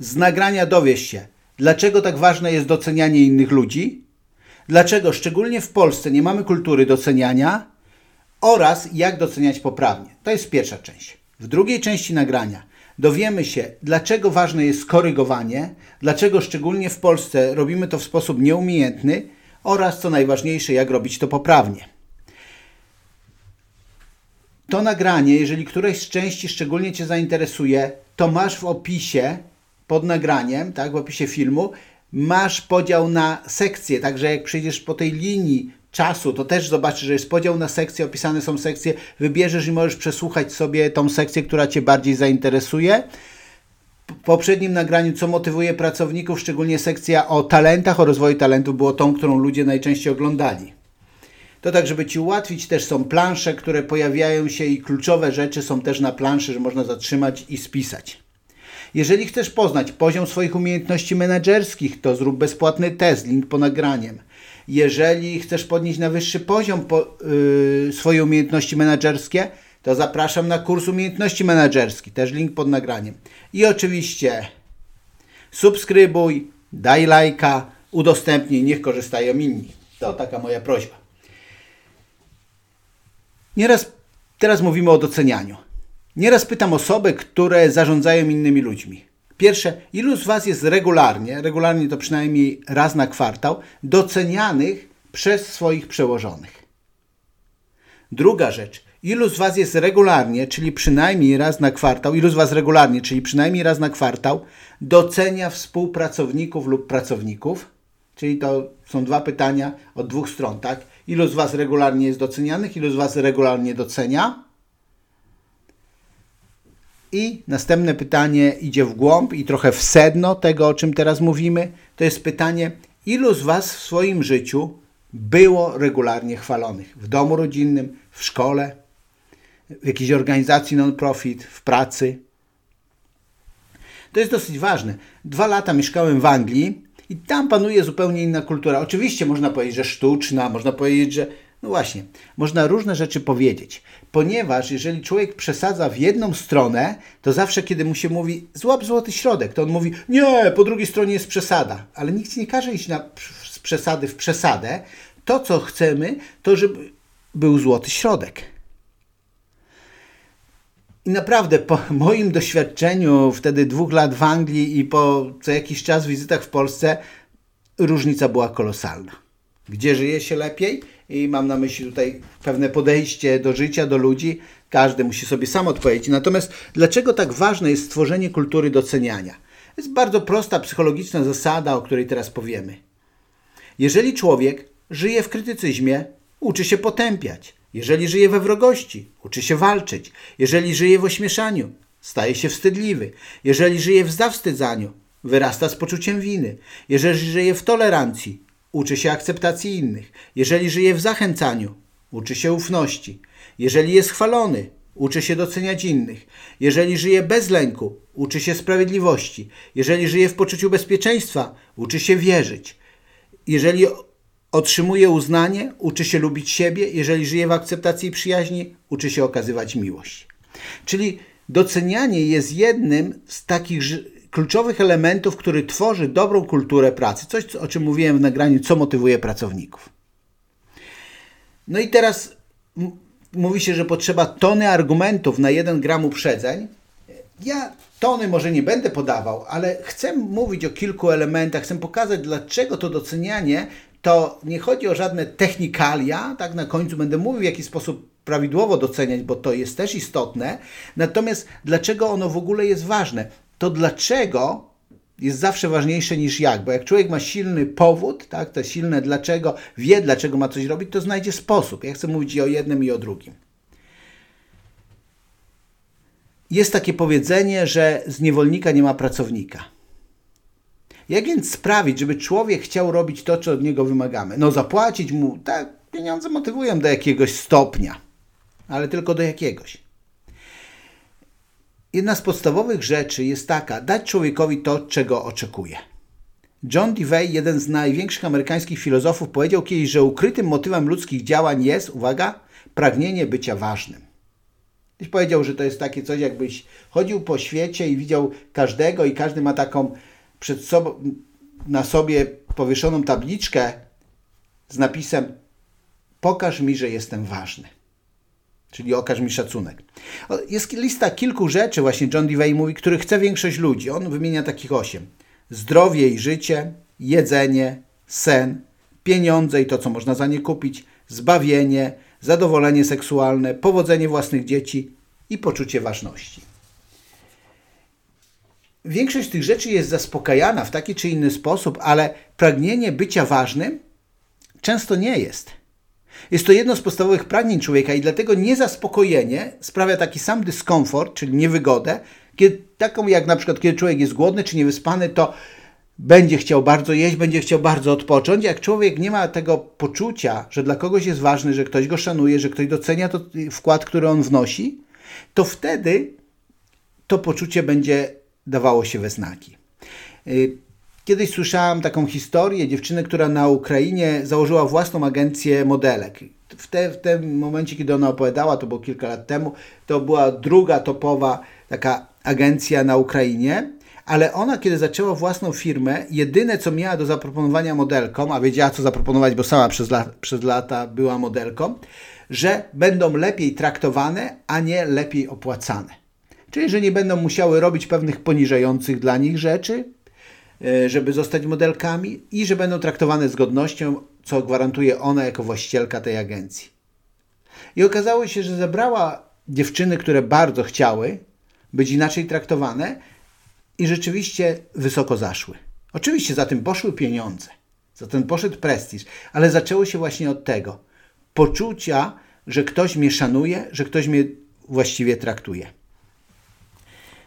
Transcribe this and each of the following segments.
Z nagrania dowiesz się, dlaczego tak ważne jest docenianie innych ludzi, dlaczego szczególnie w Polsce nie mamy kultury doceniania oraz jak doceniać poprawnie. To jest pierwsza część. W drugiej części nagrania dowiemy się, dlaczego ważne jest korygowanie, dlaczego szczególnie w Polsce robimy to w sposób nieumiejętny oraz co najważniejsze, jak robić to poprawnie. To nagranie, jeżeli któreś z części szczególnie Cię zainteresuje, to masz w opisie pod nagraniem, tak, w opisie filmu, masz podział na sekcje, także jak przejdziesz po tej linii czasu, to też zobaczysz, że jest podział na sekcje, opisane są sekcje, wybierzesz i możesz przesłuchać sobie tą sekcję, która Cię bardziej zainteresuje. W poprzednim nagraniu, co motywuje pracowników, szczególnie sekcja o talentach, o rozwoju talentów, było tą, którą ludzie najczęściej oglądali. To tak, żeby Ci ułatwić, też są plansze, które pojawiają się i kluczowe rzeczy są też na planszy, że można zatrzymać i spisać. Jeżeli chcesz poznać poziom swoich umiejętności menedżerskich, to zrób bezpłatny test, link po nagraniem. Jeżeli chcesz podnieść na wyższy poziom po, yy, swoje umiejętności menedżerskie, to zapraszam na kurs umiejętności menedżerskich, też link pod nagraniem. I oczywiście subskrybuj, daj lajka, udostępnij, niech korzystają inni. To taka moja prośba. Nieraz teraz mówimy o docenianiu. Nieraz pytam osoby, które zarządzają innymi ludźmi. Pierwsze, ilu z Was jest regularnie, regularnie to przynajmniej raz na kwartał, docenianych przez swoich przełożonych? Druga rzecz, ilu z Was jest regularnie, czyli przynajmniej raz na kwartał, ilu z Was regularnie, czyli przynajmniej raz na kwartał, docenia współpracowników lub pracowników? Czyli to są dwa pytania od dwóch stron, tak? Ilu z Was regularnie jest docenianych, ilu z Was regularnie docenia? I następne pytanie idzie w głąb i trochę w sedno tego, o czym teraz mówimy. To jest pytanie, ilu z Was w swoim życiu było regularnie chwalonych? W domu rodzinnym, w szkole, w jakiejś organizacji non-profit, w pracy? To jest dosyć ważne. Dwa lata mieszkałem w Anglii i tam panuje zupełnie inna kultura. Oczywiście można powiedzieć, że sztuczna, można powiedzieć, że no właśnie, można różne rzeczy powiedzieć, ponieważ jeżeli człowiek przesadza w jedną stronę, to zawsze kiedy mu się mówi złap złoty środek, to on mówi nie, po drugiej stronie jest przesada, ale nikt nie każe iść na, z przesady w przesadę. To, co chcemy, to żeby był złoty środek. I naprawdę po moim doświadczeniu wtedy dwóch lat w Anglii i po co jakiś czas wizytach w Polsce, różnica była kolosalna. Gdzie żyje się lepiej? I mam na myśli tutaj pewne podejście do życia, do ludzi. Każdy musi sobie sam odpowiedzieć. Natomiast dlaczego tak ważne jest stworzenie kultury doceniania? Jest bardzo prosta psychologiczna zasada, o której teraz powiemy. Jeżeli człowiek żyje w krytycyzmie, uczy się potępiać. Jeżeli żyje we wrogości, uczy się walczyć. Jeżeli żyje w ośmieszaniu, staje się wstydliwy. Jeżeli żyje w zawstydzaniu, wyrasta z poczuciem winy. Jeżeli żyje w tolerancji, uczy się akceptacji innych. Jeżeli żyje w zachęcaniu, uczy się ufności. Jeżeli jest chwalony, uczy się doceniać innych. Jeżeli żyje bez lęku, uczy się sprawiedliwości. Jeżeli żyje w poczuciu bezpieczeństwa, uczy się wierzyć. Jeżeli otrzymuje uznanie, uczy się lubić siebie. Jeżeli żyje w akceptacji i przyjaźni, uczy się okazywać miłość. Czyli docenianie jest jednym z takich kluczowych elementów, który tworzy dobrą kulturę pracy. Coś, o czym mówiłem w nagraniu, co motywuje pracowników. No i teraz mówi się, że potrzeba tony argumentów na jeden gram uprzedzeń. Ja tony może nie będę podawał, ale chcę mówić o kilku elementach, chcę pokazać, dlaczego to docenianie to nie chodzi o żadne technikalia, tak na końcu będę mówił, w jaki sposób prawidłowo doceniać, bo to jest też istotne. Natomiast dlaczego ono w ogóle jest ważne? To dlaczego jest zawsze ważniejsze niż jak, bo jak człowiek ma silny powód, tak, to silne dlaczego, wie dlaczego ma coś robić, to znajdzie sposób. Ja chcę mówić i o jednym i o drugim. Jest takie powiedzenie, że z niewolnika nie ma pracownika. Jak więc sprawić, żeby człowiek chciał robić to, co od niego wymagamy? No zapłacić mu, tak, pieniądze motywują do jakiegoś stopnia, ale tylko do jakiegoś. Jedna z podstawowych rzeczy jest taka, dać człowiekowi to, czego oczekuje. John Dewey, jeden z największych amerykańskich filozofów, powiedział kiedyś, że ukrytym motywem ludzkich działań jest, uwaga, pragnienie bycia ważnym. Byś powiedział, że to jest takie coś, jakbyś chodził po świecie i widział każdego i każdy ma taką przed sobą, na sobie powieszoną tabliczkę z napisem pokaż mi, że jestem ważny. Czyli okaż mi szacunek. Jest lista kilku rzeczy, właśnie John Dewey mówi, których chce większość ludzi. On wymienia takich osiem. Zdrowie i życie, jedzenie, sen, pieniądze i to, co można za nie kupić, zbawienie, zadowolenie seksualne, powodzenie własnych dzieci i poczucie ważności. Większość tych rzeczy jest zaspokajana w taki czy inny sposób, ale pragnienie bycia ważnym często nie jest. Jest to jedno z podstawowych pragnień człowieka i dlatego niezaspokojenie sprawia taki sam dyskomfort, czyli niewygodę, kiedy, taką jak na przykład kiedy człowiek jest głodny czy niewyspany, to będzie chciał bardzo jeść, będzie chciał bardzo odpocząć. Jak człowiek nie ma tego poczucia, że dla kogoś jest ważny, że ktoś go szanuje, że ktoś docenia to wkład, który on wnosi, to wtedy to poczucie będzie dawało się we znaki. Kiedyś słyszałam taką historię dziewczyny, która na Ukrainie założyła własną agencję modelek. W, te, w tym momencie, kiedy ona opowiadała, to było kilka lat temu, to była druga topowa taka agencja na Ukrainie ale ona, kiedy zaczęła własną firmę, jedyne co miała do zaproponowania modelkom, a wiedziała co zaproponować, bo sama przez, przez lata była modelką, że będą lepiej traktowane, a nie lepiej opłacane. Czyli, że nie będą musiały robić pewnych poniżających dla nich rzeczy, żeby zostać modelkami i że będą traktowane z godnością, co gwarantuje ona jako właścicielka tej agencji. I okazało się, że zebrała dziewczyny, które bardzo chciały być inaczej traktowane, i rzeczywiście wysoko zaszły. Oczywiście za tym poszły pieniądze, za tym poszedł prestiż, ale zaczęło się właśnie od tego poczucia, że ktoś mnie szanuje, że ktoś mnie właściwie traktuje.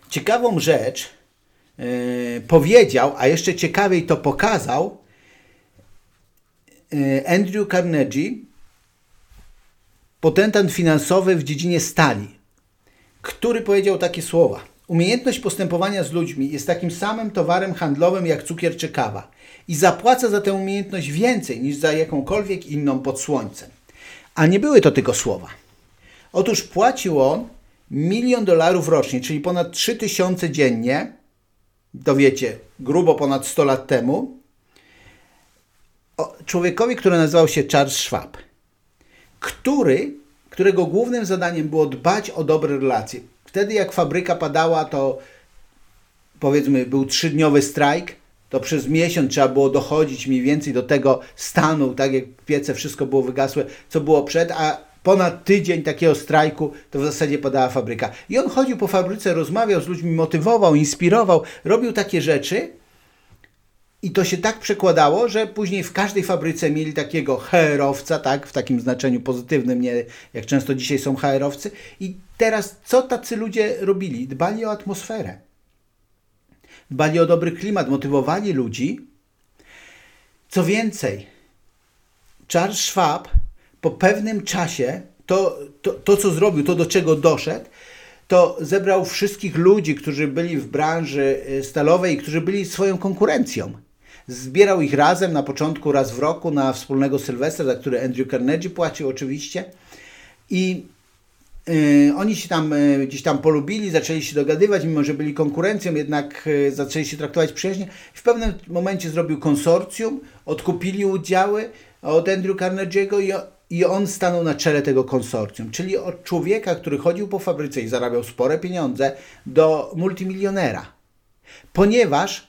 Ciekawą rzecz powiedział, a jeszcze ciekawiej to pokazał yy, Andrew Carnegie, potentant finansowy w dziedzinie stali, który powiedział takie słowa. Umiejętność postępowania z ludźmi jest takim samym towarem handlowym jak cukier czy kawa i zapłaca za tę umiejętność więcej niż za jakąkolwiek inną pod słońcem. A nie były to tylko słowa. Otóż płacił on milion dolarów rocznie, czyli ponad 3000 dziennie, to wiecie, grubo ponad 100 lat temu, człowiekowi, który nazywał się Charles Schwab, który, którego głównym zadaniem było dbać o dobre relacje, Wtedy jak fabryka padała, to powiedzmy był trzydniowy strajk, to przez miesiąc trzeba było dochodzić mniej więcej do tego stanu, tak jak piece wszystko było wygasłe, co było przed, a ponad tydzień takiego strajku to w zasadzie padała fabryka. I on chodził po fabryce, rozmawiał z ludźmi, motywował, inspirował, robił takie rzeczy, i to się tak przekładało, że później w każdej fabryce mieli takiego HR-owca, tak, w takim znaczeniu pozytywnym, nie jak często dzisiaj są HR-owcy. I teraz co tacy ludzie robili? Dbali o atmosferę. Dbali o dobry klimat, motywowali ludzi. Co więcej, Charles Schwab po pewnym czasie to, to, to co zrobił, to do czego doszedł, to zebrał wszystkich ludzi, którzy byli w branży y, stalowej którzy byli swoją konkurencją. Zbierał ich razem na początku raz w roku na wspólnego Sylwestra, za który Andrew Carnegie płacił oczywiście. I Yy, oni się tam yy, gdzieś tam polubili, zaczęli się dogadywać, mimo że byli konkurencją, jednak zaczęli się traktować przyjaźnie. W pewnym momencie zrobił konsorcjum, odkupili udziały od Andrew Carnegie'ego i, i on stanął na czele tego konsorcjum. Czyli od człowieka, który chodził po fabryce i zarabiał spore pieniądze, do multimilionera. Ponieważ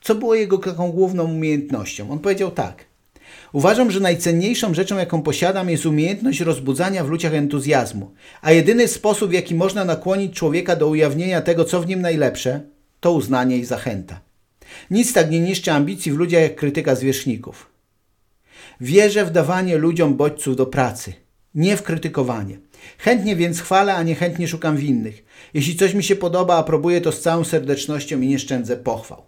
co było jego taką główną umiejętnością? On powiedział tak. Uważam, że najcenniejszą rzeczą, jaką posiadam, jest umiejętność rozbudzania w ludziach entuzjazmu, a jedyny sposób, w jaki można nakłonić człowieka do ujawnienia tego, co w nim najlepsze, to uznanie i zachęta. Nic tak nie niszczy ambicji w ludziach jak krytyka zwierzchników. Wierzę w dawanie ludziom bodźców do pracy, nie w krytykowanie. Chętnie więc chwalę, a nie chętnie szukam winnych. Jeśli coś mi się podoba, aprobuję to z całą serdecznością i nie szczędzę pochwał.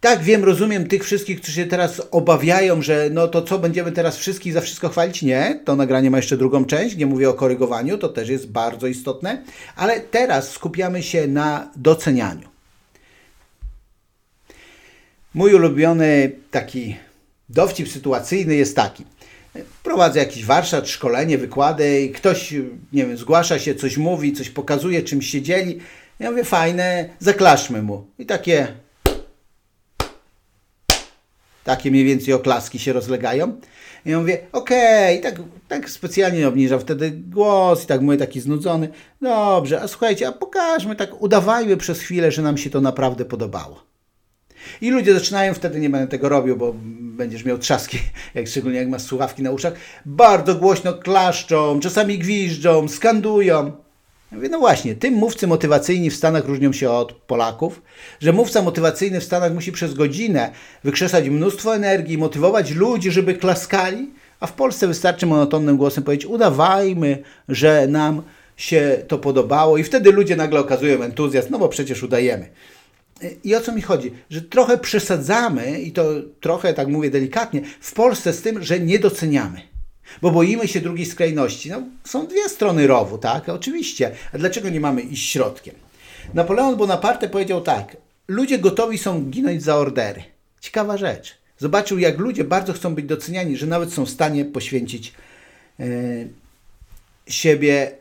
Tak, wiem, rozumiem tych wszystkich, którzy się teraz obawiają, że no to co, będziemy teraz wszystkich za wszystko chwalić? Nie, to nagranie ma jeszcze drugą część, nie mówię o korygowaniu, to też jest bardzo istotne, ale teraz skupiamy się na docenianiu. Mój ulubiony taki dowcip sytuacyjny jest taki. prowadzę jakiś warsztat, szkolenie, wykłady i ktoś, nie wiem, zgłasza się, coś mówi, coś pokazuje, czymś się dzieli. Ja mówię, fajne, zaklaszmy mu. I takie, takie mniej więcej oklaski się rozlegają. I ja mówię, okej, okay. tak, tak specjalnie obniżam wtedy głos i tak mówię taki znudzony. Dobrze, a słuchajcie, a pokażmy, tak udawajmy przez chwilę, że nam się to naprawdę podobało. I ludzie zaczynają, wtedy nie będę tego robił, bo będziesz miał trzaski, jak szczególnie jak masz słuchawki na uszach, bardzo głośno klaszczą, czasami gwiżdżą, skandują. Mówię, no właśnie, tym mówcy motywacyjni w Stanach różnią się od Polaków, że mówca motywacyjny w Stanach musi przez godzinę wykrzesać mnóstwo energii, motywować ludzi, żeby klaskali, a w Polsce wystarczy monotonnym głosem powiedzieć, udawajmy, że nam się to podobało i wtedy ludzie nagle okazują entuzjazm, no bo przecież udajemy. I o co mi chodzi? Że trochę przesadzamy, i to trochę, tak mówię delikatnie, w Polsce z tym, że nie doceniamy. Bo boimy się drugiej skrajności. No, są dwie strony rowu, tak? Oczywiście. A dlaczego nie mamy iść środkiem? Napoleon Bonaparte powiedział tak. Ludzie gotowi są ginąć za ordery. Ciekawa rzecz. Zobaczył, jak ludzie bardzo chcą być doceniani, że nawet są w stanie poświęcić yy, siebie,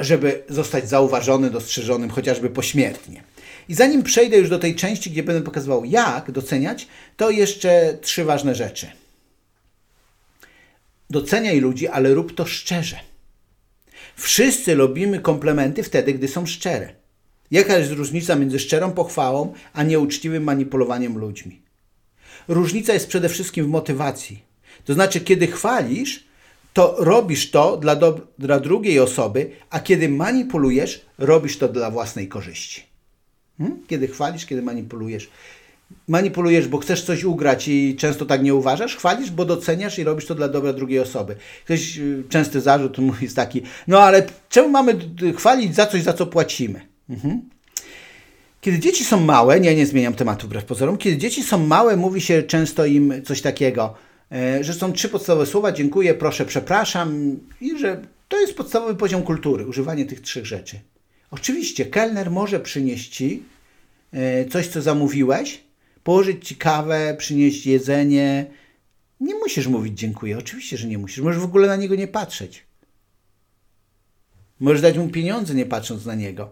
żeby zostać zauważonym, dostrzeżonym, chociażby pośmiertnie. I zanim przejdę już do tej części, gdzie będę pokazywał, jak doceniać, to jeszcze trzy ważne rzeczy. Doceniaj ludzi, ale rób to szczerze. Wszyscy lubimy komplementy wtedy, gdy są szczere. Jaka jest różnica między szczerą pochwałą, a nieuczciwym manipulowaniem ludźmi? Różnica jest przede wszystkim w motywacji. To znaczy, kiedy chwalisz, to robisz to dla, dla drugiej osoby, a kiedy manipulujesz, robisz to dla własnej korzyści. Hmm? Kiedy chwalisz, kiedy manipulujesz. Manipulujesz, bo chcesz coś ugrać i często tak nie uważasz. Chwalisz, bo doceniasz i robisz to dla dobra drugiej osoby. Ktoś, y, częsty zarzut jest taki, no ale czemu mamy chwalić za coś, za co płacimy? Mhm. Kiedy dzieci są małe, nie, nie zmieniam tematu wbrew pozorom, kiedy dzieci są małe, mówi się często im coś takiego, e, że są trzy podstawowe słowa, dziękuję, proszę, przepraszam i że to jest podstawowy poziom kultury, używanie tych trzech rzeczy. Oczywiście, kelner może przynieść ci e, coś, co zamówiłeś, położyć ci kawę, przynieść jedzenie. Nie musisz mówić dziękuję. Oczywiście, że nie musisz. Możesz w ogóle na niego nie patrzeć. Możesz dać mu pieniądze, nie patrząc na niego.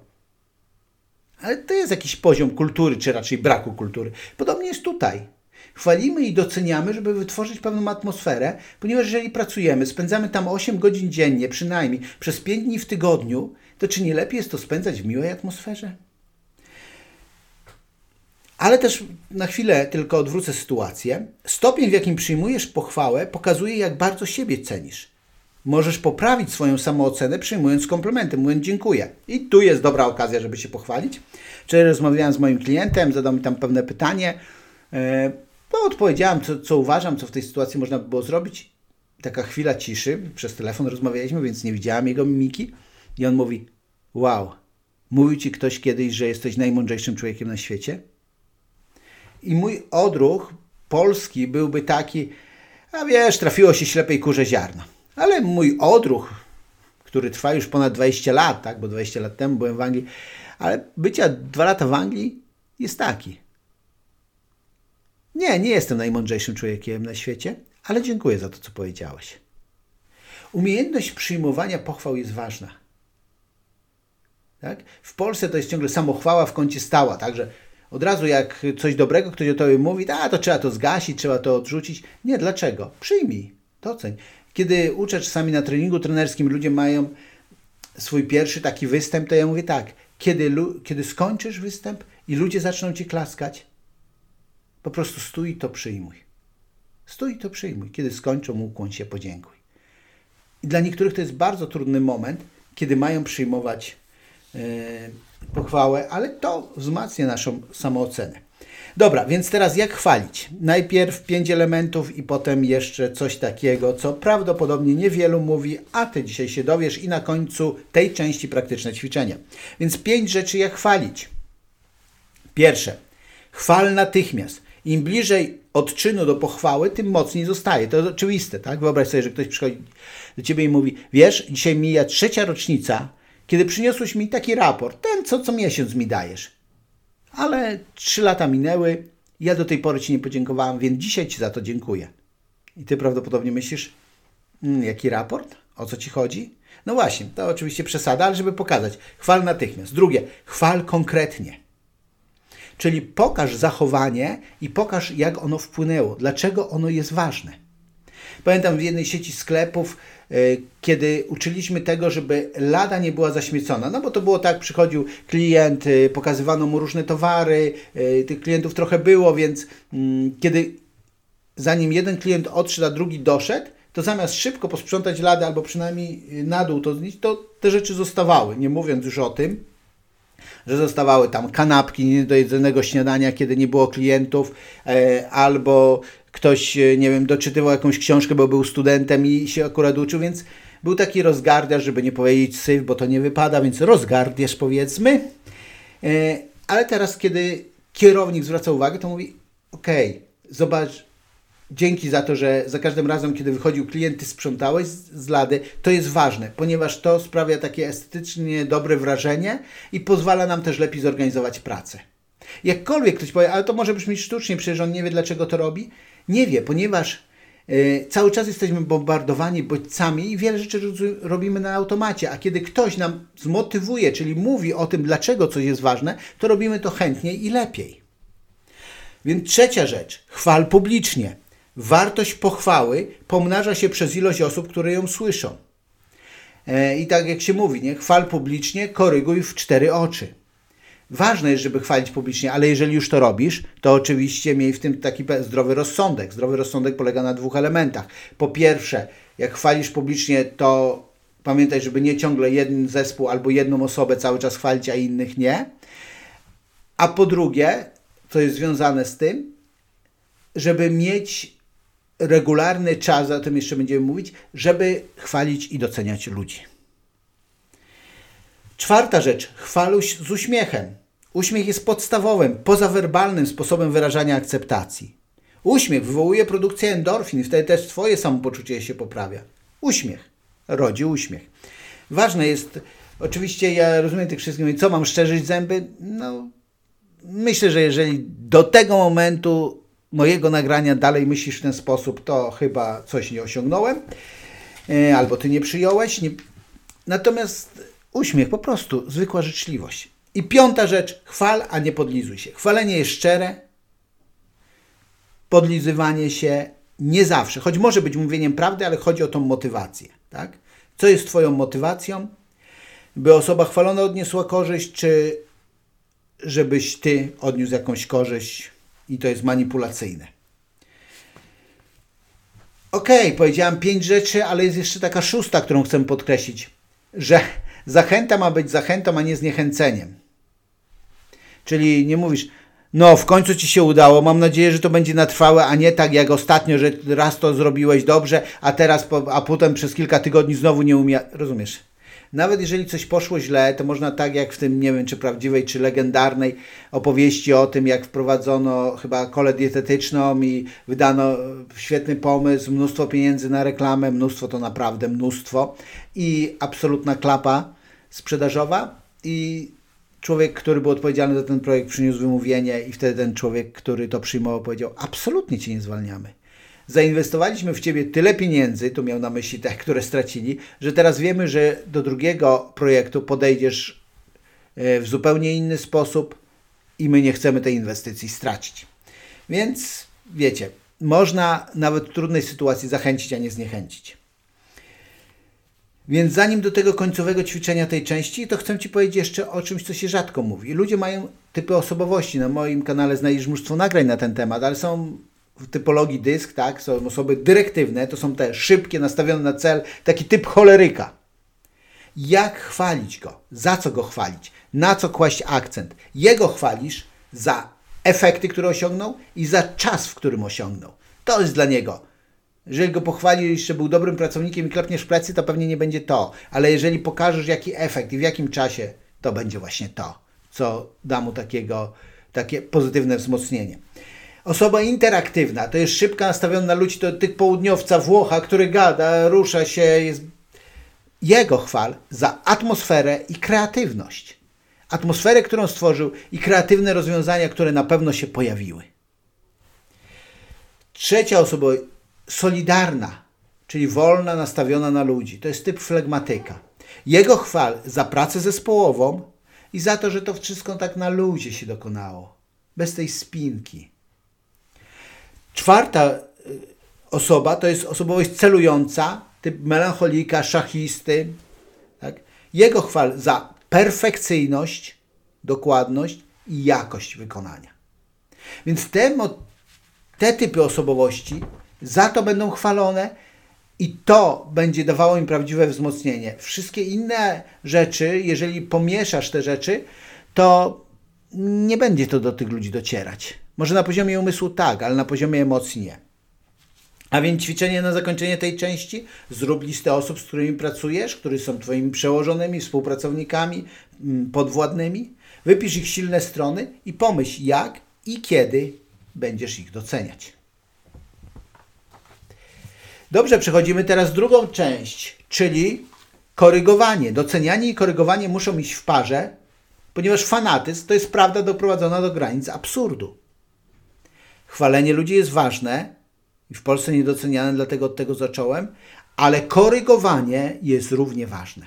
Ale to jest jakiś poziom kultury, czy raczej braku kultury. Podobnie jest tutaj. Chwalimy i doceniamy, żeby wytworzyć pewną atmosferę, ponieważ jeżeli pracujemy, spędzamy tam 8 godzin dziennie, przynajmniej przez 5 dni w tygodniu, to czy nie lepiej jest to spędzać w miłej atmosferze? Ale też na chwilę tylko odwrócę sytuację. Stopień, w jakim przyjmujesz pochwałę, pokazuje, jak bardzo siebie cenisz. Możesz poprawić swoją samoocenę, przyjmując komplementy, mówiąc dziękuję. I tu jest dobra okazja, żeby się pochwalić. Wczoraj rozmawiałem z moim klientem, zadał mi tam pewne pytanie. E, no, odpowiedziałem, co, co uważam, co w tej sytuacji można by było zrobić. Taka chwila ciszy, przez telefon rozmawialiśmy, więc nie widziałem jego mimiki. I on mówi: Wow, mówił ci ktoś kiedyś, że jesteś najmądrzejszym człowiekiem na świecie? I mój odruch polski byłby taki, a wiesz, trafiło się ślepej kurze ziarno. Ale mój odruch, który trwa już ponad 20 lat, tak, bo 20 lat temu byłem w Anglii, ale bycia dwa lata w Anglii jest taki. Nie, nie jestem najmądrzejszym człowiekiem na świecie, ale dziękuję za to, co powiedziałeś. Umiejętność przyjmowania pochwał jest ważna. Tak? W Polsce to jest ciągle samochwała w kącie stała, także od razu jak coś dobrego ktoś o tobie mówi, a to trzeba to zgasić, trzeba to odrzucić. Nie, dlaczego? Przyjmij, doceń. Kiedy uczę czasami na treningu trenerskim, ludzie mają swój pierwszy taki występ, to ja mówię tak, kiedy, kiedy skończysz występ i ludzie zaczną ci klaskać, po prostu stój to przyjmuj. Stój to przyjmuj. Kiedy skończą, ukłoń się, podziękuj. I dla niektórych to jest bardzo trudny moment, kiedy mają przyjmować pochwałę, ale to wzmacnia naszą samoocenę. Dobra, więc teraz jak chwalić? Najpierw pięć elementów i potem jeszcze coś takiego, co prawdopodobnie niewielu mówi, a ty dzisiaj się dowiesz i na końcu tej części praktyczne ćwiczenia. Więc pięć rzeczy jak chwalić. Pierwsze, chwal natychmiast. Im bliżej odczynu do pochwały, tym mocniej zostaje. To jest oczywiste, tak? Wyobraź sobie, że ktoś przychodzi do ciebie i mówi: Wiesz, dzisiaj mija trzecia rocznica, kiedy przyniosłeś mi taki raport, ten co co miesiąc mi dajesz. Ale trzy lata minęły, ja do tej pory ci nie podziękowałem, więc dzisiaj ci za to dziękuję. I ty prawdopodobnie myślisz: Mm, jaki raport? O co ci chodzi? No właśnie, to oczywiście przesada, ale żeby pokazać. Chwal natychmiast. Drugie, chwal konkretnie. Czyli pokaż zachowanie i pokaż, jak ono wpłynęło, dlaczego ono jest ważne. Pamiętam w jednej sieci sklepów, kiedy uczyliśmy tego, żeby lada nie była zaśmiecona. No bo to było tak, przychodził klient, y, pokazywano mu różne towary, y, tych klientów trochę było, więc mm, kiedy zanim jeden klient odszedł, a drugi doszedł, to zamiast szybko posprzątać ladę albo przynajmniej na dół to znieść, to te rzeczy zostawały. Nie mówiąc już o tym, że zostawały tam kanapki nie do jedzonego śniadania, kiedy nie było klientów, e, albo ktoś, e, nie wiem, doczytywał jakąś książkę, bo był studentem i się akurat uczył, więc był taki rozgardiarz, żeby nie powiedzieć syf, bo to nie wypada, więc rozgardiarz powiedzmy. E, ale teraz, kiedy kierownik zwraca uwagę, to mówi, okej, okay, zobacz, dzięki za to, że za każdym razem, kiedy wychodził klient, ty sprzątałeś z, lady, to jest ważne, ponieważ to sprawia takie estetycznie dobre wrażenie i pozwala nam też lepiej zorganizować pracę. Jakkolwiek ktoś powie, ale to może brzmieć sztucznie, przecież on nie wie, dlaczego to robi. Nie wie, ponieważ y, cały czas jesteśmy bombardowani bodźcami i wiele rzeczy robimy na automacie, a kiedy ktoś nam zmotywuje, czyli mówi o tym, dlaczego coś jest ważne, to robimy to chętniej i lepiej. Więc trzecia rzecz, chwal publicznie wartość pochwały pomnaża się przez ilość osób, które ją słyszą. E, I tak jak się mówi, nie? chwal publicznie, koryguj w cztery oczy. Ważne jest, żeby chwalić publicznie, ale jeżeli już to robisz, to oczywiście miej w tym taki zdrowy rozsądek. Zdrowy rozsądek polega na dwóch elementach. Po pierwsze, jak chwalisz publicznie, to pamiętaj, żeby nie ciągle jeden zespół albo jedną osobę cały czas chwalić, a innych nie. A po drugie, co jest związane z tym, żeby mieć regularny czas, o tym jeszcze będziemy mówić, żeby chwalić i doceniać ludzi. Czwarta rzecz, chwaluś z uśmiechem. Uśmiech jest podstawowym, pozawerbalnym sposobem wyrażania akceptacji. Uśmiech wywołuje produkcję endorfin wtedy też Twoje samopoczucie się poprawia. Uśmiech rodzi uśmiech. Ważne jest, oczywiście ja rozumiem tych wszystkich, co mam szczerzyć zęby? No, myślę, że jeżeli do tego momentu mojego nagrania dalej myślisz w ten sposób, to chyba coś nie osiągnąłem, e, albo ty nie przyjąłeś. Natomiast uśmiech, po prostu zwykła życzliwość. I piąta rzecz, chwal, a nie podlizuj się. Chwalenie jest szczere, podlizywanie się nie zawsze, choć może być mówieniem prawdy, ale chodzi o tą motywację. Tak? Co jest Twoją motywacją? By osoba chwalona odniosła korzyść, czy żebyś Ty odniósł jakąś korzyść i to jest manipulacyjne. Ok, powiedziałam pięć rzeczy, ale jest jeszcze taka szósta, którą chcę podkreślić, że zachęta ma być zachętą, a nie zniechęceniem. Czyli nie mówisz, no w końcu ci się udało, mam nadzieję, że to będzie na trwałe, a nie tak jak ostatnio, że raz to zrobiłeś dobrze, a teraz, a potem przez kilka tygodni znowu nie umie. Rozumiesz? Nawet jeżeli coś poszło źle, to można tak jak w tym, nie wiem, czy prawdziwej, czy legendarnej opowieści o tym, jak wprowadzono chyba kolę dietetyczną i wydano świetny pomysł, mnóstwo pieniędzy na reklamę, mnóstwo to naprawdę mnóstwo i absolutna klapa sprzedażowa i człowiek, który był odpowiedzialny za ten projekt przyniósł wymówienie i wtedy ten człowiek, który to przyjmował powiedział, absolutnie Cię nie zwalniamy zainwestowaliśmy w Ciebie tyle pieniędzy, tu miał na myśli te, które stracili, że teraz wiemy, że do drugiego projektu podejdziesz e, w zupełnie inny sposób i my nie chcemy tej inwestycji stracić. Więc wiecie, można nawet w trudnej sytuacji zachęcić, a nie zniechęcić. Więc zanim do tego końcowego ćwiczenia tej części, to chcę Ci powiedzieć jeszcze o czymś, co się rzadko mówi. Ludzie mają typy osobowości. Na moim kanale znajdziesz mnóstwo nagrań na ten temat, ale są w typologii dysk, tak, są osoby dyrektywne, to są te szybkie, nastawione na cel, taki typ choleryka. Jak chwalić go? Za co go chwalić? Na co kłaść akcent? Jego chwalisz za efekty, które osiągnął i za czas, w którym osiągnął. To jest dla niego. Jeżeli go pochwalisz, że był dobrym pracownikiem i klepniesz w plecy, to pewnie nie będzie to. Ale jeżeli pokażesz, jaki efekt i w jakim czasie, to będzie właśnie to, co da mu takiego, takie pozytywne wzmocnienie. Osoba interaktywna to jest szybka, nastawiona na ludzi, to tych południowca Włocha, który gada, rusza się, jest jego chwal za atmosferę i kreatywność. Atmosferę, którą stworzył i kreatywne rozwiązania, które na pewno się pojawiły. Trzecia osoba, solidarna, czyli wolna, nastawiona na ludzi. To jest typ flegmatyka. Jego chwal za pracę zespołową i za to, że to wszystko tak na luzie się dokonało. Bez tej spinki. Czwarta y, osoba to jest osobowość celująca, typ melancholika, szachisty. Tak? Jego chwal za perfekcyjność, dokładność i jakość wykonania. Więc te, te typy osobowości za to będą chwalone i to będzie dawało im prawdziwe wzmocnienie. Wszystkie inne rzeczy, jeżeli pomieszasz te rzeczy, to nie będzie to do tych ludzi docierać. Może na poziomie umysłu tak, ale na poziomie emocji nie. A więc ćwiczenie na zakończenie tej części. Zrób listę osób, z którymi pracujesz, którzy są Twoimi przełożonymi, współpracownikami, mm, podwładnymi. Wypisz ich silne strony i pomyśl, jak i kiedy będziesz ich doceniać. Dobrze, przechodzimy teraz drugą część, czyli korygowanie. Docenianie i korygowanie muszą iść w parze, ponieważ fanatyzm to jest prawda doprowadzona do granic absurdu. Chwalenie ludzi jest ważne i w Polsce niedoceniane, dlatego od tego zacząłem, ale korygowanie jest równie ważne.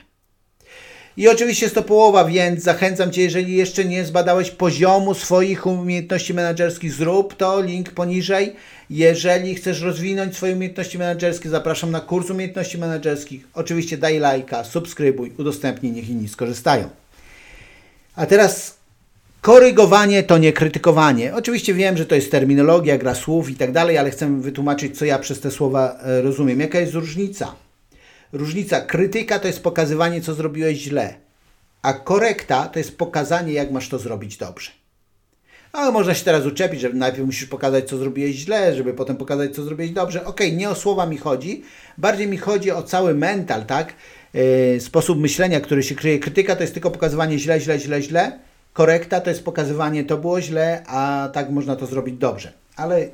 I oczywiście jest to połowa, więc zachęcam Cię, jeżeli jeszcze nie zbadałeś poziomu swoich umiejętności menedżerskich, zrób to, link poniżej. Jeżeli chcesz rozwinąć swoje umiejętności menedżerskie, zapraszam na kurs umiejętności menedżerskich. Oczywiście daj lajka, subskrybuj, udostępnij, niech inni skorzystają. A teraz korygowanie to nie krytykowanie. Oczywiście wiem, że to jest terminologia, gra słów i tak dalej, ale chcę wytłumaczyć, co ja przez te słowa e, rozumiem. Jaka jest różnica? Różnica krytyka to jest pokazywanie, co zrobiłeś źle, a korekta to jest pokazanie, jak masz to zrobić dobrze. Ale można się teraz uczepić, że najpierw musisz pokazać, co zrobiłeś źle, żeby potem pokazać, co zrobiłeś dobrze. Ok, nie o słowa mi chodzi, bardziej mi chodzi o cały mental, tak? Yy, sposób myślenia, który się kryje. Krytyka to jest tylko pokazywanie źle, źle, źle, źle. Korekta to jest pokazywanie, to było źle, a tak można to zrobić dobrze. Ale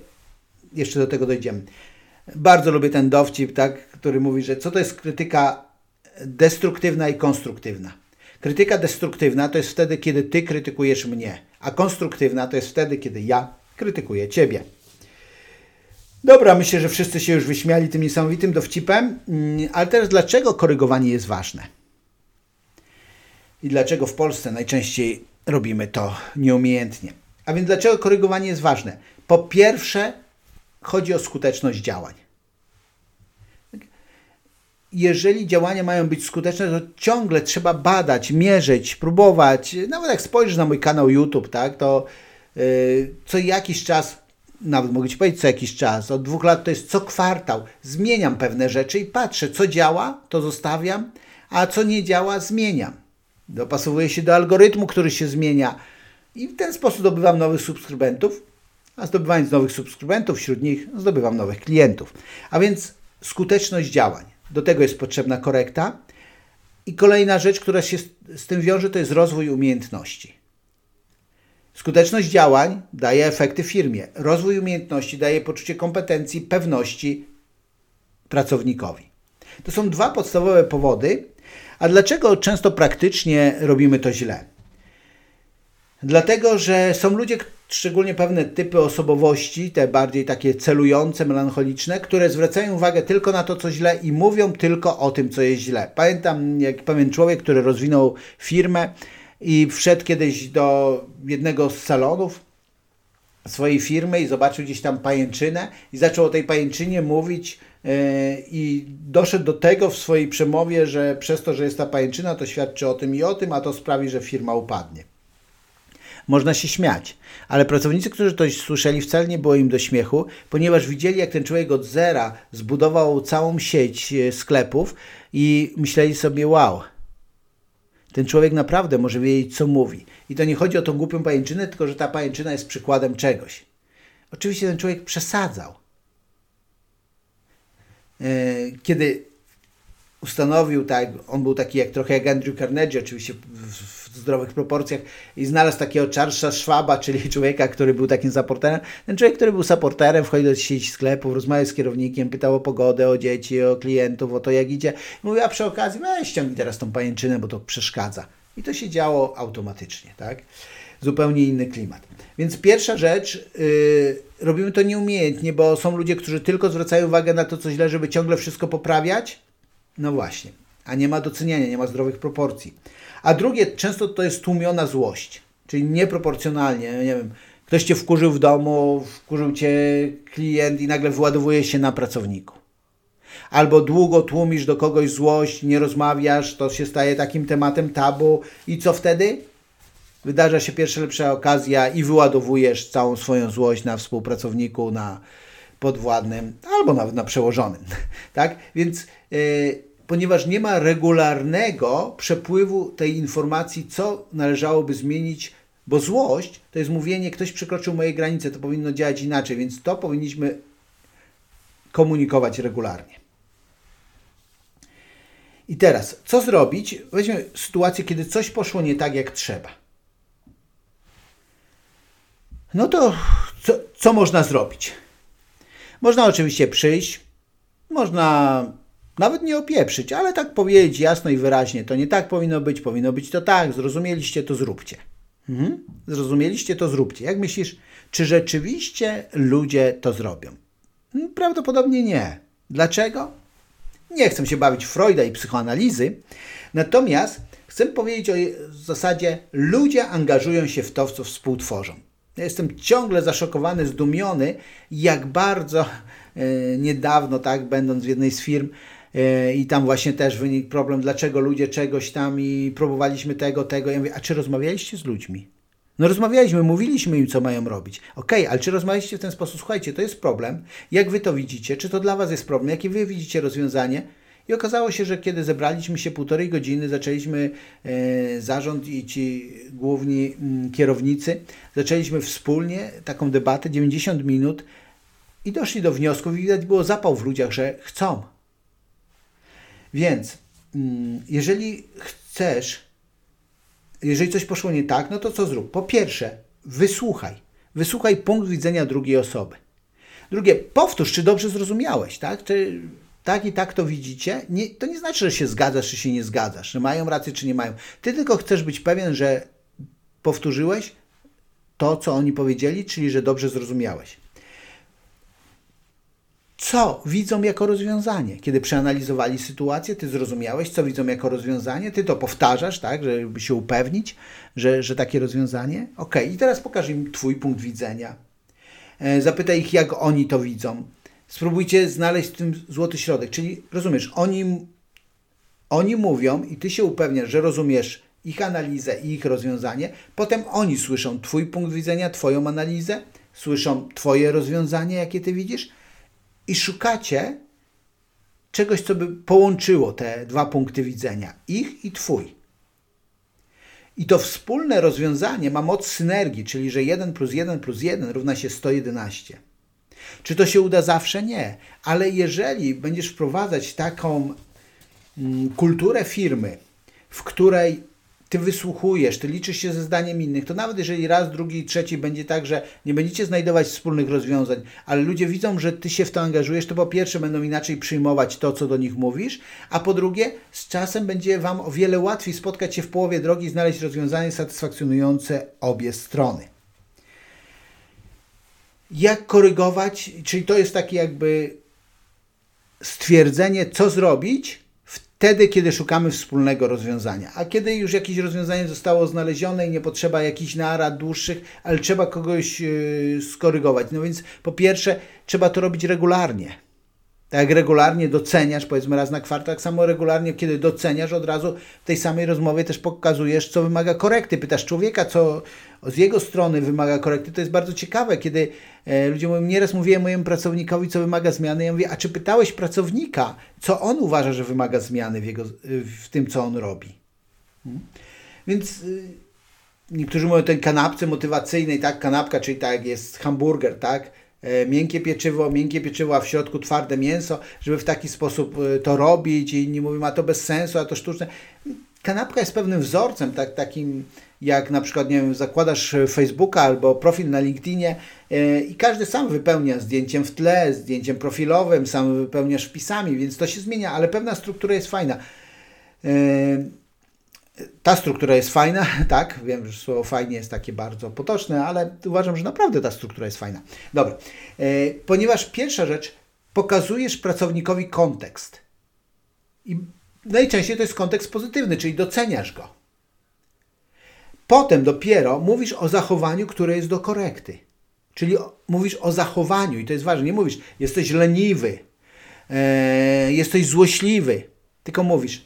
jeszcze do tego dojdziemy. Bardzo lubię ten dowcip, tak, który mówi, że co to jest krytyka destruktywna i konstruktywna. Krytyka destruktywna to jest wtedy, kiedy ty krytykujesz mnie, a konstruktywna to jest wtedy, kiedy ja krytykuję ciebie. Dobra, myślę, że wszyscy się już wyśmiali tym niesamowitym dowcipem, mm, ale teraz dlaczego korygowanie jest ważne? I dlaczego w Polsce najczęściej robimy to nieumiejętnie? A więc dlaczego korygowanie jest ważne? Po pierwsze, chodzi o skuteczność działań. Jeżeli działania mają być skuteczne, to ciągle trzeba badać, mierzyć, próbować. Nawet jak spojrzysz na mój kanał YouTube, tak, to yy, co jakiś czas, nawet mogę Ci powiedzieć co jakiś czas, od dwóch lat to jest co kwartał, zmieniam pewne rzeczy i patrzę, co działa, to zostawiam, a co nie działa, zmieniam. Dopasowuję się do algorytmu, który się zmienia i w ten sposób zdobywam nowych subskrybentów a zdobywając nowych subskrybentów, wśród nich zdobywam nowych klientów. A więc skuteczność działań. Do tego jest potrzebna korekta. I kolejna rzecz, która się z tym wiąże, to jest rozwój umiejętności. Skuteczność działań daje efekty firmie. Rozwój umiejętności daje poczucie kompetencji, pewności pracownikowi. To są dwa podstawowe powody. A dlaczego często praktycznie robimy to źle? Dlatego, że są ludzie, szczególnie pewne typy osobowości, te bardziej takie celujące, melancholiczne, które zwracają uwagę tylko na to, co źle i mówią tylko o tym, co jest źle. Pamiętam, jak pewien człowiek, który rozwinął firmę i wszedł kiedyś do jednego z salonów swojej firmy i zobaczył gdzieś tam pajęczynę i zaczął o tej pajęczynie mówić yy, i doszedł do tego w swojej przemowie, że przez to, że jest ta pajęczyna, to świadczy o tym i o tym, a to sprawi, że firma upadnie można się śmiać. Ale pracownicy, którzy to słyszeli, wcale nie było im do śmiechu, ponieważ widzieli, jak ten człowiek od zera zbudował całą sieć e, sklepów i myśleli sobie, wow, ten człowiek naprawdę może wiedzieć, co mówi. I to nie chodzi o tą głupią pajęczynę, tylko że ta pajęczyna jest przykładem czegoś. Oczywiście ten człowiek przesadzał. E, kiedy ustanowił, tak, on był taki jak trochę jak Andrew Carnegie, oczywiście w, zdrowych proporcjach i znalazł takiego Charlesa Schwaba, czyli człowieka, który był takim supporterem. Ten człowiek, który był supporterem, wchodził do sieci sklepów, rozmawiał z kierownikiem, pytał o pogodę, o dzieci, o klientów, o to jak idzie. Mówił, a przy okazji weź ściągnij teraz tą pajęczynę, bo to przeszkadza. I to się działo automatycznie, tak? zupełnie inny klimat. Więc pierwsza rzecz, yy, robimy to nieumiejętnie, bo są ludzie, którzy tylko zwracają uwagę na to, co źle, żeby ciągle wszystko poprawiać. No właśnie, a nie ma doceniania, nie ma zdrowych proporcji. A drugie, często to jest tłumiona złość, czyli nieproporcjonalnie, nie wiem, ktoś cię wkurzył w domu, wkurzył cię klient i nagle wyładowuje się na pracowniku. Albo długo tłumisz do kogoś złość, nie rozmawiasz, to się staje takim tematem tabu i co wtedy? Wydarza się pierwsza lepsza okazja i wyładowujesz całą swoją złość na współpracowniku, na podwładnym, albo nawet na przełożonym. tak? Więc yy, ponieważ nie ma regularnego przepływu tej informacji, co należałoby zmienić, bo złość to jest mówienie, ktoś przekroczył moje granice, to powinno działać inaczej, więc to powinniśmy komunikować regularnie. I teraz, co zrobić? Weźmy sytuację, kiedy coś poszło nie tak, jak trzeba. No to co, co można zrobić? Można oczywiście przyjść, można nawet nie opieprzyć, ale tak powiedzieć jasno i wyraźnie. To nie tak powinno być, powinno być to tak. Zrozumieliście, to zróbcie. Mhm. Zrozumieliście, to zróbcie. Jak myślisz, czy rzeczywiście ludzie to zrobią? Hmm, prawdopodobnie nie. Dlaczego? Nie chcę się bawić Freuda i psychoanalizy, natomiast chcę powiedzieć o zasadzie ludzie angażują się w to, co współtworzą. Ja jestem ciągle zaszokowany, zdumiony, jak bardzo e, niedawno, tak, będąc w jednej z firm, i tam właśnie też wynikł problem, dlaczego ludzie czegoś tam i próbowaliśmy tego, tego. Ja mówię, a czy rozmawialiście z ludźmi? No rozmawialiśmy, mówiliśmy im, co mają robić. Okej, okay, ale czy rozmawialiście w ten sposób? Słuchajcie, to jest problem. Jak wy to widzicie? Czy to dla was jest problem? Jakie wy widzicie rozwiązanie? I okazało się, że kiedy zebraliśmy się półtorej godziny, zaczęliśmy e, zarząd i ci główni m, mm, kierownicy, zaczęliśmy wspólnie taką debatę 90 minut i doszli do wniosków i widać było zapał w ludziach, że chcą. Więc mm, jeżeli chcesz, jeżeli coś poszło nie tak, no to co zrób? Po pierwsze, wysłuchaj. Wysłuchaj punkt widzenia drugiej osoby. Drugie, powtórz, czy dobrze zrozumiałeś, tak? Czy tak i tak to widzicie? Nie, to nie znaczy, że się zgadzasz, czy się nie zgadzasz, że mają rację, czy nie mają. Ty tylko chcesz być pewien, że powtórzyłeś to, co oni powiedzieli, czyli że dobrze zrozumiałeś co widzą jako rozwiązanie. Kiedy przeanalizowali sytuację, ty zrozumiałeś, co widzą jako rozwiązanie, ty to powtarzasz, tak, żeby się upewnić, że, że takie rozwiązanie. Ok, i teraz pokaż im Twój punkt widzenia. E, zapytaj ich, jak oni to widzą. Spróbujcie znaleźć w tym złoty środek. Czyli rozumiesz, oni, oni mówią i ty się upewniasz, że rozumiesz ich analizę i ich rozwiązanie. Potem oni słyszą Twój punkt widzenia, Twoją analizę, słyszą Twoje rozwiązanie, jakie ty widzisz i szukacie czegoś, co by połączyło te dwa punkty widzenia, ich i Twój. I to wspólne rozwiązanie ma moc synergii, czyli że 1 plus 1 plus 1 równa się 111. Czy to się uda zawsze? Nie. Ale jeżeli będziesz wprowadzać taką mm, kulturę firmy, w której ty wysłuchujesz, ty liczysz się ze zdaniem innych, to nawet jeżeli raz, drugi, trzeci będzie tak, że nie będziecie znajdować wspólnych rozwiązań, ale ludzie widzą, że ty się w to angażujesz, to po pierwsze będą inaczej przyjmować to, co do nich mówisz, a po drugie z czasem będzie wam o wiele łatwiej spotkać się w połowie drogi i znaleźć rozwiązanie satysfakcjonujące obie strony. Jak korygować, czyli to jest takie jakby stwierdzenie, co zrobić, wtedy, kiedy szukamy wspólnego rozwiązania. A kiedy już jakieś rozwiązanie zostało znalezione i nie potrzeba jakichś narad dłuższych, ale trzeba kogoś yy, skorygować. No więc po pierwsze, trzeba to robić regularnie. Tak jak regularnie doceniasz, powiedzmy raz na kwartał, tak samo regularnie, kiedy doceniasz, od razu w tej samej rozmowie też pokazujesz, co wymaga korekty. Pytasz człowieka, co z jego strony wymaga korekty. To jest bardzo ciekawe, kiedy e, ludzie mówią, nieraz mówiłem mojemu pracownikowi, co wymaga zmiany. Ja mówię, a czy pytałeś pracownika, co on uważa, że wymaga zmiany w, jego, w tym, co on robi? Hmm? Więc y, niektórzy mówią o tej kanapce motywacyjnej, tak, kanapka, czyli tak jest hamburger, tak, E, miękkie pieczywo, miękkie pieczywo, a w środku twarde mięso, żeby w taki sposób e, to robić i inni mówią, a to bez sensu, a to sztuczne. Kanapka jest pewnym wzorcem, tak, takim jak na przykład, nie wiem, zakładasz Facebooka albo profil na LinkedInie yy, i każdy sam wypełnia zdjęciem w tle, zdjęciem profilowym, sam wypełniasz wpisami, więc to się zmienia, ale pewna struktura jest fajna. Ta struktura jest fajna, tak, wiem, że słowo fajnie jest takie bardzo potoczne, ale uważam, że naprawdę ta struktura jest fajna. Dobra, e, ponieważ pierwsza rzecz, pokazujesz pracownikowi kontekst. I najczęściej to jest kontekst pozytywny, czyli doceniasz go. Potem dopiero mówisz o zachowaniu, które jest do korekty. Czyli mówisz o zachowaniu i to jest ważne. Nie mówisz, jesteś leniwy, e, jesteś złośliwy, tylko mówisz,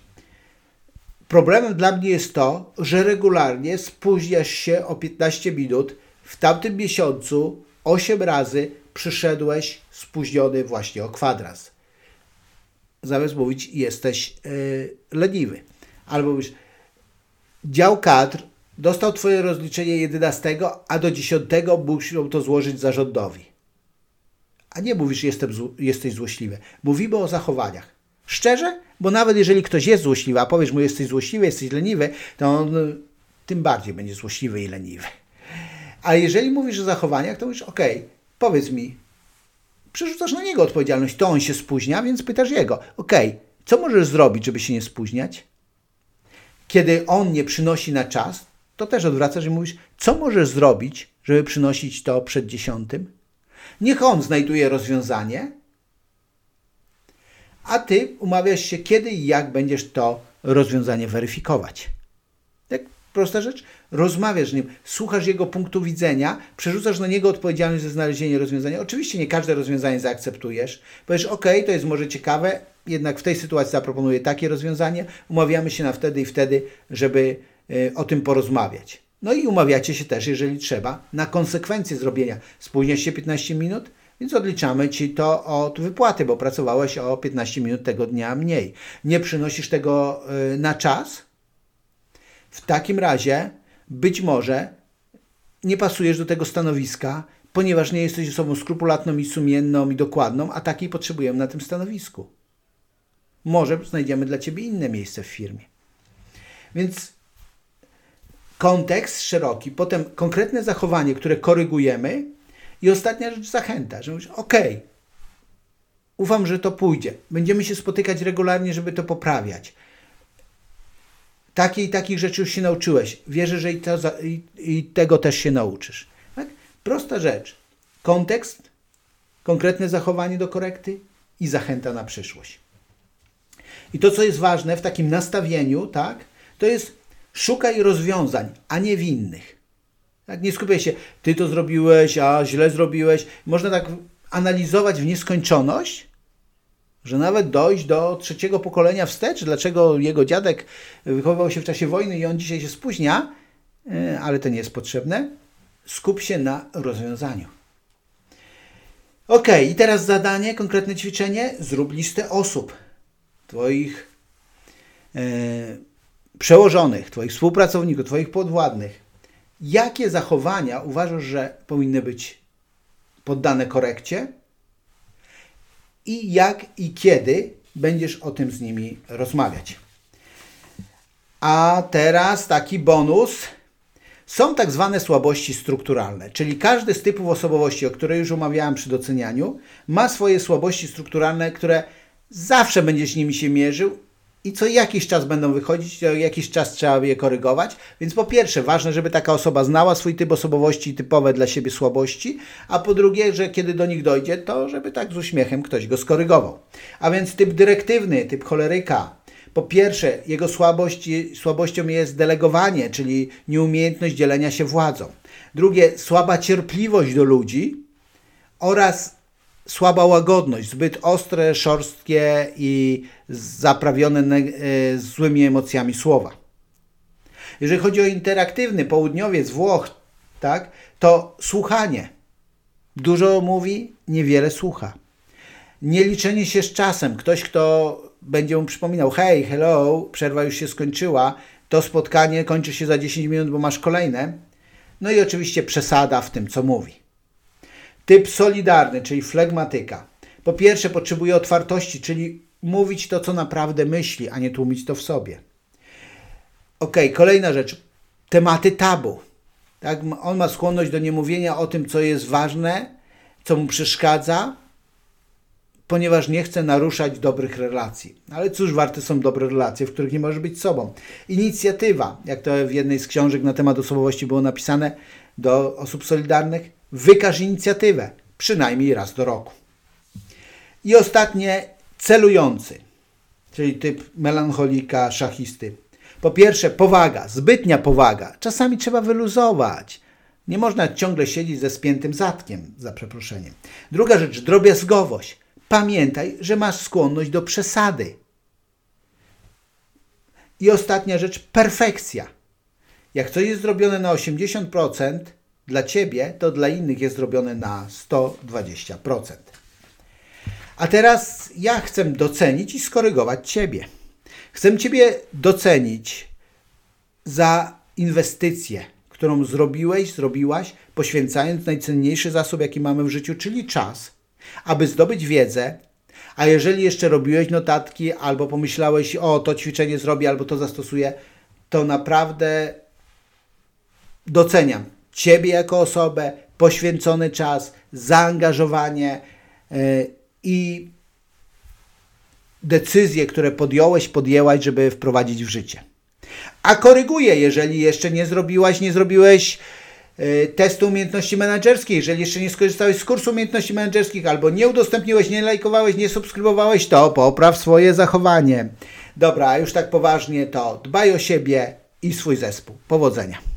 Problemem dla mnie jest to, że regularnie spóźniasz się o 15 minut. W tamtym miesiącu 8 razy przyszedłeś spóźniony właśnie o kwadrans. Zamiast mówić, jesteś yy, leniwy. Albo mówisz, dział kadr dostał Twoje rozliczenie 11, a do 10 muszą to złożyć zarządowi. A nie mówisz, jestem, jesteś złośliwy. Mówimy o zachowaniach. Szczerze? Bo nawet jeżeli ktoś jest złośliwy, a powiesz mu, jesteś złośliwy, jesteś leniwy, to on y, tym bardziej będzie złośliwy i leniwy. A jeżeli mówisz o zachowaniach, to mówisz, ok, powiedz mi, przerzucasz na niego odpowiedzialność, to on się spóźnia, więc pytasz jego, ok, co możesz zrobić, żeby się nie spóźniać? Kiedy on nie przynosi na czas, to też odwracasz i mówisz, co możesz zrobić, żeby przynosić to przed dziesiątym? Niech on znajduje rozwiązanie, a ty umawiasz się, kiedy i jak będziesz to rozwiązanie weryfikować. Tak prosta rzecz. Rozmawiasz z nim, słuchasz jego punktu widzenia, przerzucasz na niego odpowiedzialność za znalezienie rozwiązania. Oczywiście nie każde rozwiązanie zaakceptujesz. Powiesz, ok, to jest może ciekawe, jednak w tej sytuacji zaproponuję takie rozwiązanie, umawiamy się na wtedy i wtedy, żeby y, o tym porozmawiać. No i umawiacie się też, jeżeli trzeba, na konsekwencje zrobienia. Spóźniasz się 15 minut, więc odliczamy ci to od wypłaty, bo pracowałeś o 15 minut tego dnia mniej. Nie przynosisz tego y, na czas? W takim razie być może nie pasujesz do tego stanowiska, ponieważ nie jesteś osobą skrupulatną i sumienną i dokładną, a takiej potrzebujemy na tym stanowisku. Może znajdziemy dla ciebie inne miejsce w firmie. Więc kontekst szeroki, potem konkretne zachowanie, które korygujemy, i ostatnia rzecz, zachęta, że mówisz, ok, ufam, że to pójdzie. Będziemy się spotykać regularnie, żeby to poprawiać. Takiej i takich rzeczy już się nauczyłeś. Wierzę, że i, to, i, i tego też się nauczysz. Tak? Prosta rzecz. Kontekst, konkretne zachowanie do korekty i zachęta na przyszłość. I to, co jest ważne w takim nastawieniu, tak, to jest szukaj rozwiązań, a nie winnych. Tak? Nie skupiaj się, ty to zrobiłeś, a źle zrobiłeś. Można tak analizować w nieskończoność, że nawet dojść do trzeciego pokolenia wstecz, dlaczego jego dziadek wychowywał się w czasie wojny i on dzisiaj się spóźnia, e, ale to nie jest potrzebne. Skup się na rozwiązaniu. Ok, i teraz zadanie, konkretne ćwiczenie. Zrób listę osób, Twoich e, przełożonych, Twoich współpracowników, Twoich podwładnych, jakie zachowania uważasz, że powinny być poddane korekcie i jak i kiedy będziesz o tym z nimi rozmawiać. A teraz taki bonus. Są tak zwane słabości strukturalne, czyli każdy z typów osobowości, o których już omawiałem przy docenianiu, ma swoje słabości strukturalne, które zawsze będziesz nimi się mierzył i co jakiś czas będą wychodzić, co jakiś czas trzeba je korygować. Więc po pierwsze, ważne, żeby taka osoba znała swój typ osobowości i typowe dla siebie słabości, a po drugie, że kiedy do nich dojdzie, to żeby tak z uśmiechem ktoś go skorygował. A więc typ dyrektywny, typ choleryka. Po pierwsze, jego słabością jest delegowanie, czyli nieumiejętność dzielenia się władzą. Drugie, słaba cierpliwość do ludzi oraz słaba łagodność, zbyt ostre, szorstkie i zaprawione e, złymi emocjami słowa. Jeżeli chodzi o interaktywny południowiec Włoch, tak, to słuchanie. Dużo mówi, niewiele słucha. Nieliczenie się z czasem. Ktoś, kto będzie mu przypominał, hej, hello, przerwa już się skończyła, to spotkanie kończy się za 10 minut, bo masz kolejne. No i oczywiście przesada w tym, co mówi. Typ solidarny, czyli flegmatyka. Po pierwsze, potrzebuje otwartości, czyli mówić to, co naprawdę myśli, a nie tłumić to w sobie. Ok, kolejna rzecz. Tematy tabu. Tak? On ma skłonność do niemówienia o tym, co jest ważne, co mu przeszkadza. ponieważ nie chcę naruszać dobrych relacji. Ale cóż, warte są dobre relacje, w których nie możesz być sobą. Inicjatywa, jak to w jednej z książek na temat osobowości było napisane do osób solidarnych, wykaż inicjatywę, przynajmniej raz do roku. I ostatnie, celujący, czyli typ melancholika, szachisty. Po pierwsze, powaga, zbytnia powaga. Czasami trzeba wyluzować. Nie można ciągle siedzieć ze spiętym zatkiem, za przeproszeniem. Druga rzecz, drobiazgowość. Pamiętaj, że masz skłonność do przesady. I ostatnia rzecz, perfekcja. Jak coś jest zrobione na 80%, dla ciebie, to dla innych jest zrobione na 120%. A teraz ja chcę docenić i skorygować ciebie. Chcę ciebie docenić za inwestycję, którą zrobiłeś, zrobiłaś, poświęcając najcenniejszy zasób, jaki mamy w życiu, czyli czas, aby zdobyć wiedzę. A jeżeli jeszcze robiłeś notatki, albo pomyślałeś, o to ćwiczenie zrobię, albo to zastosuję, to naprawdę doceniam Ciebie jako osobę, poświęcony czas, zaangażowanie yy, i decyzje, które podjąłeś, podjęłaś, żeby wprowadzić w życie. A koryguję, jeżeli jeszcze nie zrobiłaś, nie zrobiłeś yy, testu umiejętności menedżerskiej, jeżeli jeszcze nie skorzystałeś z kursu umiejętności menedżerskich, albo nie udostępniłeś, nie lajkowałeś, nie subskrybowałeś, to popraw swoje zachowanie. Dobra, już tak poważnie to dbaj o siebie i swój zespół. Powodzenia.